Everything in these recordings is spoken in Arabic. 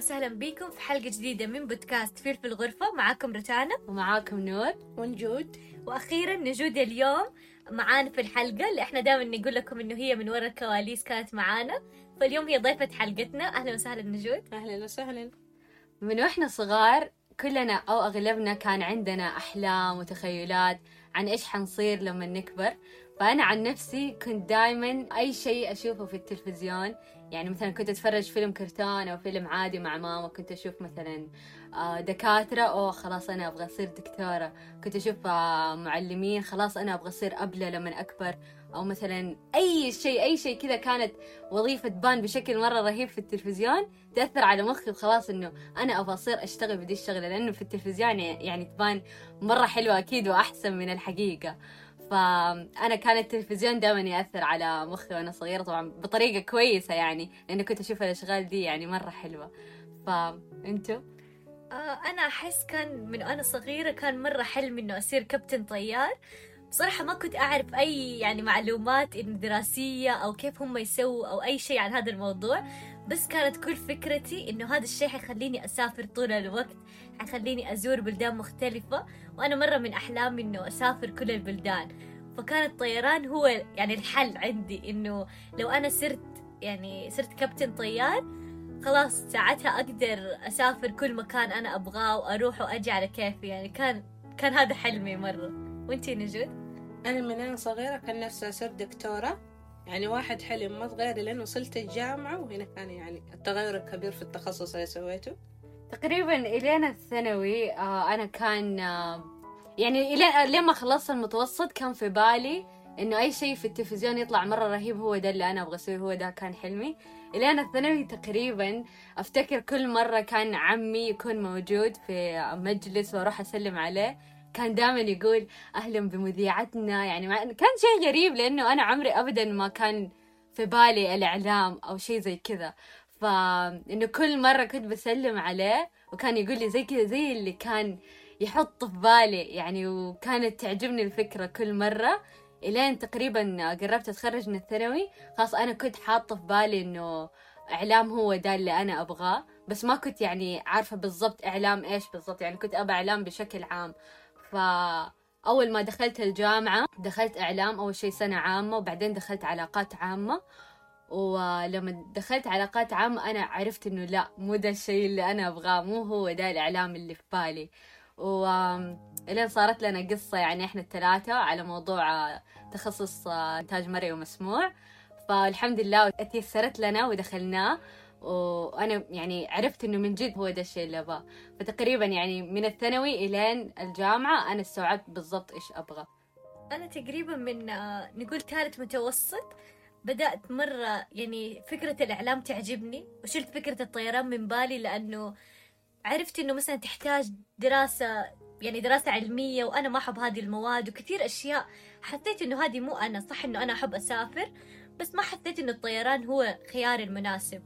وسهلا بكم في حلقة جديدة من بودكاست فيل في الغرفة. معاكم رتانا. ومعاكم نور. ونجود. وأخيرا نجود اليوم معانا في الحلقة اللي إحنا دائما نقول لكم إنه هي من وراء الكواليس كانت معانا. فاليوم هي ضيفة حلقتنا. أهلا وسهلا نجود. أهلا وسهلا. من وإحنا صغار كلنا أو أغلبنا كان عندنا أحلام وتخيلات عن إيش حنصير لما نكبر. فأنا عن نفسي كنت دايما أي شيء أشوفه في التلفزيون يعني مثلا كنت أتفرج فيلم كرتون أو فيلم عادي مع ماما كنت أشوف مثلا آه، دكاترة أوه خلاص أنا أبغى أصير دكتورة. كنت أشوف آه، معلمين خلاص أنا أبغى أصير أبلة لما أكبر. أو مثلا أي شيء أي شيء كذا كانت وظيفة تبان بشكل مرة رهيب في التلفزيون تأثر على مخي وخلاص إنه أنا أبغى أصير أشتغل بدي الشغلة. لأنه في التلفزيون يعني تبان مرة حلوة أكيد وأحسن من الحقيقة. فأنا كان التلفزيون دائما يأثر على مخي وأنا صغيرة طبعا بطريقة كويسة يعني لأنه كنت أشوف الأشغال دي يعني مرة حلوة فأنتوا؟ آه أنا أحس كان من وأنا صغيرة كان مرة حلم إنه أصير كابتن طيار بصراحة ما كنت أعرف أي يعني معلومات دراسية أو كيف هم يسووا أو أي شيء عن هذا الموضوع بس كانت كل فكرتي إنه هذا الشيء حيخليني أسافر طول الوقت حيخليني أزور بلدان مختلفة وأنا مرة من أحلامي إنه أسافر كل البلدان. فكان الطيران هو يعني الحل عندي إنه لو أنا صرت يعني صرت كابتن طيار خلاص ساعتها أقدر أسافر كل مكان أنا أبغاه وأروح وأجي على كيفي. يعني كان كان هذا حلمي مرة. وإنتي نجود؟ أنا من أنا صغيرة كان نفسي أصير دكتورة. يعني واحد حلم ما تغير لأن وصلت الجامعة وهنا كان يعني التغير الكبير في التخصص اللي سويته. تقريبا إلين الثانوي آه أنا كان آه يعني إلين لما خلصت المتوسط كان في بالي إنه أي شيء في التلفزيون يطلع مرة رهيب هو ده اللي أنا أبغى أسويه هو ده كان حلمي. إلين الثانوي تقريبا أفتكر كل مرة كان عمي يكون موجود في مجلس وأروح أسلم عليه. كان دائما يقول أهلا بمذيعتنا. يعني كان شيء غريب لأنه أنا عمري أبدا ما كان في بالي الإعلام أو شيء زي كذا. فإنه كل مرة كنت بسلم عليه وكان يقول لي زي كذا زي اللي كان يحط في بالي يعني وكانت تعجبني الفكرة كل مرة. إلين تقريبا قربت أتخرج من الثانوي. خلاص أنا كنت حاطة في بالي إنه إعلام هو ده اللي أنا أبغاه. بس ما كنت يعني عارفة بالضبط إعلام إيش بالضبط. يعني كنت أبغى إعلام بشكل عام. فأول ما دخلت الجامعة دخلت إعلام أول شيء سنة عامة وبعدين دخلت علاقات عامة. ولما دخلت علاقات عامة أنا عرفت إنه لا مو ده الشيء اللي أنا أبغاه مو هو ده الإعلام اللي في بالي. وإلين صارت لنا قصة يعني إحنا الثلاثة على موضوع تخصص إنتاج مرئي ومسموع. فالحمد لله تيسرت لنا ودخلناه. وأنا يعني عرفت إنه من جد هو ده الشيء اللي أبغاه. فتقريبا يعني من الثانوي إلين الجامعة أنا استوعبت بالضبط إيش أبغى. أنا تقريبا من نقول ثالث متوسط بدأت مرة يعني فكرة الإعلام تعجبني وشلت فكرة الطيران من بالي لأنه عرفت إنه مثلا تحتاج دراسة يعني دراسة علمية وأنا ما أحب هذه المواد وكثير أشياء حسيت إنه هذه مو أنا صح إنه أنا أحب أسافر بس ما حسيت إنه الطيران هو خياري المناسب.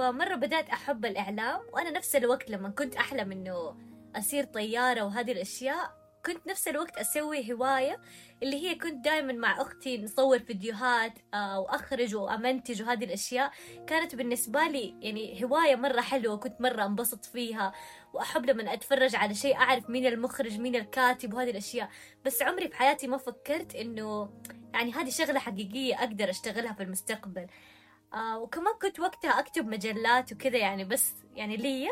فمرة بدأت أحب الإعلام وأنا نفس الوقت لما كنت أحلم إنه أصير طيارة وهذه الأشياء كنت نفس الوقت أسوي هواية اللي هي كنت دائما مع أختي نصور فيديوهات وأخرج وأمنتج وهذه الأشياء. كانت بالنسبة لي يعني هواية مرة حلوة كنت مرة أنبسط فيها وأحب لما أتفرج على شيء أعرف مين المخرج مين الكاتب وهذه الأشياء. بس عمري في حياتي ما فكرت إنه يعني هذه شغلة حقيقية أقدر أشتغلها في المستقبل. آه وكمان كنت وقتها أكتب مجلات وكذا يعني بس يعني لي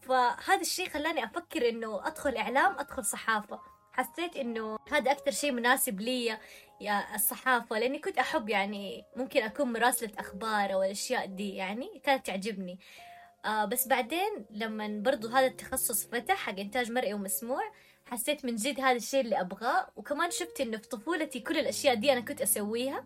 فهذا الشيء خلاني أفكر إنه أدخل إعلام أدخل صحافة. حسيت إنه هذا أكثر شيء مناسب لي يا الصحافة لأني كنت أحب يعني ممكن أكون مراسلة أخبار أو الأشياء دي يعني كانت تعجبني. آه بس بعدين لما برضو هذا التخصص فتح حق إنتاج مرئي ومسموع حسيت من جد هذا الشيء اللي أبغاه. وكمان شفت إنه في طفولتي كل الأشياء دي أنا كنت أسويها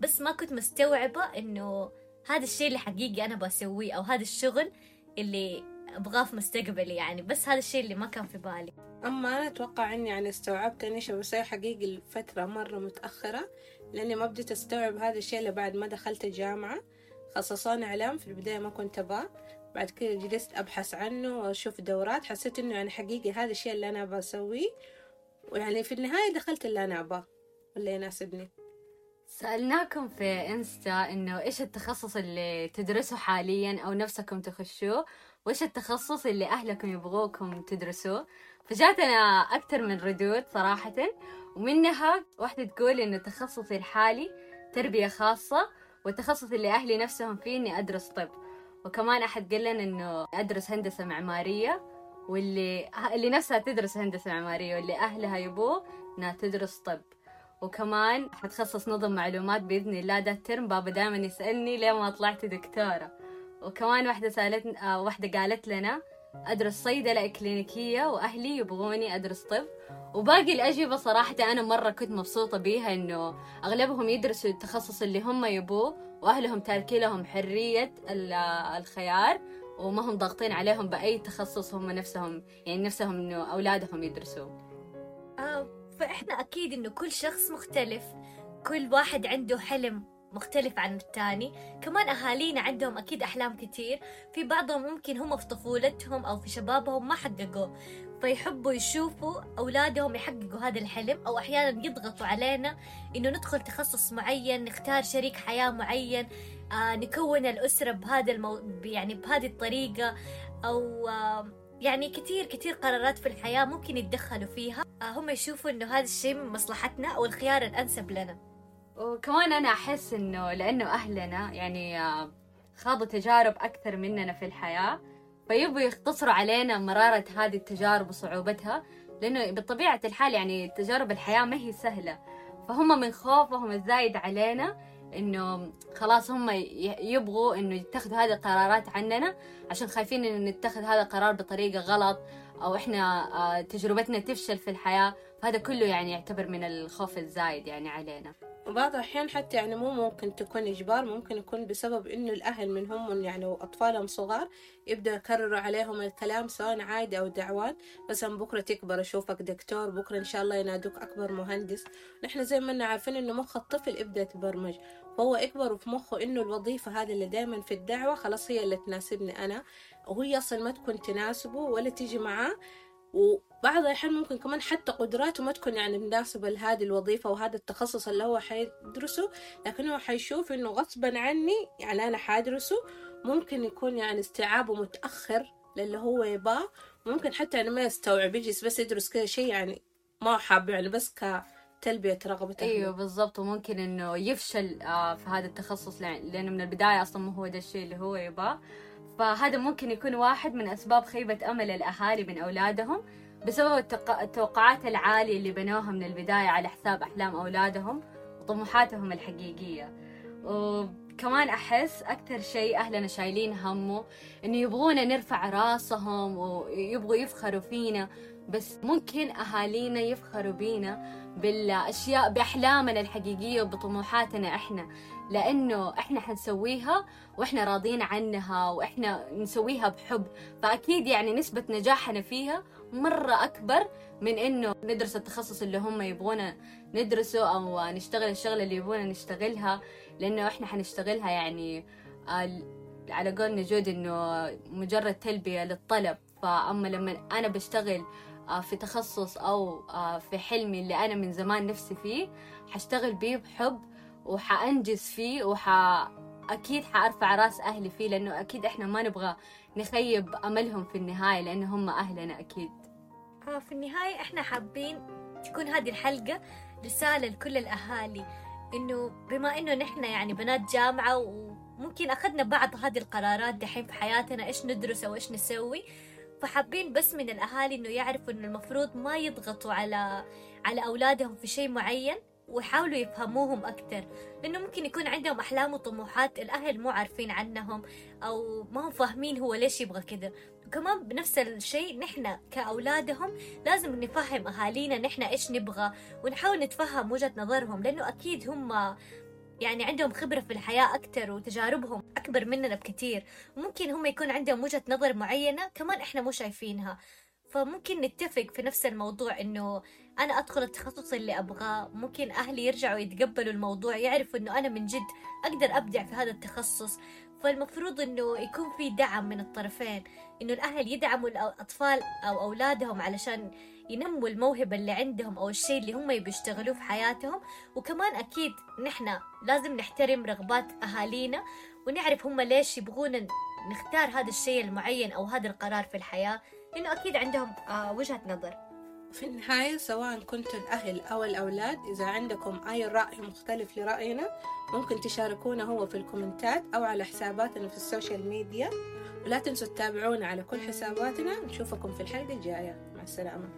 بس ما كنت مستوعبة إنه هذا الشيء اللي حقيقي أنا بسويه أو هذا الشغل اللي أبغاه في مستقبلي يعني بس هذا الشيء اللي ما كان في بالي. أما أنا أتوقع إني يعني استوعبت إني شو بسوي حقيقي لفترة مرة متأخرة لأني ما بديت أستوعب هذا الشيء اللي بعد ما دخلت الجامعة خصصوني إعلام في البداية ما كنت أبغاه. بعد كده جلست أبحث عنه وأشوف دورات حسيت إنه يعني حقيقي هذا الشيء اللي أنا بسويه ويعني في النهاية دخلت اللي أنا أبغاه واللي يناسبني. سألناكم في إنستا إنه إيش التخصص اللي تدرسه حاليا أو نفسكم تخشوه؟ وش التخصص اللي أهلكم يبغوكم تدرسوه؟ فجاتنا أكثر من ردود صراحة ومنها واحدة تقول إنه تخصصي الحالي تربية خاصة والتخصص اللي أهلي نفسهم فيه إني أدرس طب. وكمان أحد قال لنا إنه أدرس هندسة معمارية واللي اللي نفسها تدرس هندسة معمارية واللي أهلها يبوه إنها تدرس طب. وكمان حتخصص نظم معلومات بإذن الله. ده الترم بابا دائما يسألني ليه ما طلعت دكتورة. وكمان واحدة سألتنا آه واحدة قالت لنا أدرس صيدلة إكلينيكية وأهلي يبغوني أدرس طب. وباقي الأجوبة صراحة أنا مرة كنت مبسوطة بيها إنه أغلبهم يدرسوا التخصص اللي هم يبوه وأهلهم تاركين لهم حرية الخيار وما هم ضاغطين عليهم بأي تخصص هم نفسهم يعني نفسهم إنه أولادهم يدرسوه فإحنا أكيد إنه كل شخص مختلف. كل واحد عنده حلم مختلف عن التاني. كمان أهالينا عندهم أكيد أحلام كتير. في بعضهم ممكن هم في طفولتهم أو في شبابهم ما حققوه فيحبوا يشوفوا أولادهم يحققوا هذا الحلم أو أحيانا يضغطوا علينا إنه ندخل تخصص معين نختار شريك حياة معين آه نكون الأسرة بهذا المو... يعني بهذه الطريقة أو آه يعني كتير كتير قرارات في الحياة ممكن يتدخلوا فيها. آه هم يشوفوا إنه هذا الشيء من مصلحتنا أو الخيار الأنسب لنا. وكمان أنا أحس إنه لأنه أهلنا يعني خاضوا تجارب أكثر مننا في الحياة فيبوا يختصروا علينا مرارة هذه التجارب وصعوبتها لأنه بطبيعة الحال يعني تجارب الحياة ما هي سهلة. فهم من خوفهم الزايد علينا إنه خلاص هم يبغوا إنه يتخذوا هذه القرارات عننا عشان خايفين إنه نتخذ هذا القرار بطريقة غلط أو إحنا تجربتنا تفشل في الحياة. فهذا كله يعني يعتبر من الخوف الزايد يعني علينا. وبعض الأحيان حتى يعني مو ممكن تكون إجبار ممكن يكون بسبب إنه الأهل من هم يعني وأطفالهم صغار يبدأ يكرروا عليهم الكلام سواء عادي أو دعوات مثلا بكرة تكبر أشوفك دكتور بكرة إن شاء الله ينادوك أكبر مهندس. نحن زي ما عارفين إنه مخ الطفل يبدأ يتبرمج. فهو يكبر في مخه إنه الوظيفة هذه اللي دائما في الدعوة خلاص هي اللي تناسبني أنا. وهي أصلا ما تكون تناسبه ولا تيجي معاه. وبعض الأحيان ممكن كمان حتى قدراته ما تكون يعني مناسبة لهذه الوظيفة وهذا التخصص اللي هو حيدرسه. لكن هو حيشوف إنه غصبا عني يعني أنا حادرسه. ممكن يكون يعني استيعابه متأخر للي هو يباه. ممكن حتى يعني ما يستوعب يجلس بس يدرس كذا شيء يعني ما حاب يعني بس ك تلبية رغبته إيوه بالضبط وممكن إنه يفشل آه، في هذا التخصص لأنه من البداية أصلا مو هو ده الشيء اللي هو يباه فهذا ممكن يكون واحد من أسباب خيبة أمل الأهالي من أولادهم بسبب التوقعات العالية اللي بنوها من البداية على حساب أحلام أولادهم وطموحاتهم الحقيقية. وكمان أحس أكثر شيء أهلنا شايلين همه إنه يبغونا نرفع راسهم ويبغوا يفخروا فينا. بس ممكن أهالينا يفخروا بينا بالأشياء بأحلامنا الحقيقية وبطموحاتنا إحنا. لأنه إحنا حنسويها وإحنا راضين عنها وإحنا نسويها بحب. فأكيد يعني نسبة نجاحنا فيها مرة أكبر من إنه ندرس التخصص اللي هم يبغونا ندرسه أو نشتغل الشغلة اللي يبغونا نشتغلها. لأنه إحنا حنشتغلها يعني على قول نجود إنه مجرد تلبية للطلب. فأما لما أنا بشتغل آه، في تخصص أو آه، في حلمي اللي أنا من زمان نفسي فيه حشتغل بيه بحب وحأنجز فيه وح أكيد حأرفع رأس أهلي فيه لأنه أكيد إحنا ما نبغى نخيب أملهم في النهاية لأنه هم أهلنا أكيد. آه في النهاية إحنا حابين تكون هذه الحلقة رسالة لكل الأهالي إنه بما إنه نحن يعني بنات جامعة وممكن أخذنا بعض هذه القرارات دحين في حياتنا إيش ندرس أو إيش نسوي فحابين بس من الأهالي إنه يعرفوا إنه المفروض ما يضغطوا على على أولادهم في شيء معين ويحاولوا يفهموهم أكتر. لأنه ممكن يكون عندهم أحلام وطموحات الأهل مو عارفين عنهم أو ما هم فاهمين هو ليش يبغى كذا. وكمان بنفس الشيء نحن كأولادهم لازم نفهم أهالينا نحن إيش نبغى ونحاول نتفهم وجهة نظرهم لأنه أكيد هم يعني عندهم خبرة في الحياة أكتر وتجاربهم أكبر مننا بكتير. وممكن هم يكون عندهم وجهة نظر معينة كمان إحنا مو شايفينها. فممكن نتفق في نفس الموضوع إنه أنا أدخل التخصص اللي أبغاه. ممكن أهلي يرجعوا يتقبلوا الموضوع يعرفوا إنه أنا من جد أقدر أبدع في هذا التخصص. فالمفروض إنه يكون في دعم من الطرفين. إنه الأهل يدعموا الأطفال أو أولادهم علشان ينموا الموهبة اللي عندهم أو الشيء اللي هم يشتغلوه في حياتهم. وكمان أكيد نحن لازم نحترم رغبات أهالينا ونعرف هم ليش يبغون نختار هذا الشيء المعين أو هذا القرار في الحياة إنه أكيد عندهم آه وجهة نظر. في النهاية سواء كنتوا الأهل أو الأولاد إذا عندكم أي رأي مختلف لرأينا ممكن تشاركونا هو في الكومنتات أو على حساباتنا في ال social media. ولا تنسوا تتابعونا على كل حساباتنا. نشوفكم في الحلقة الجاية. مع السلامة.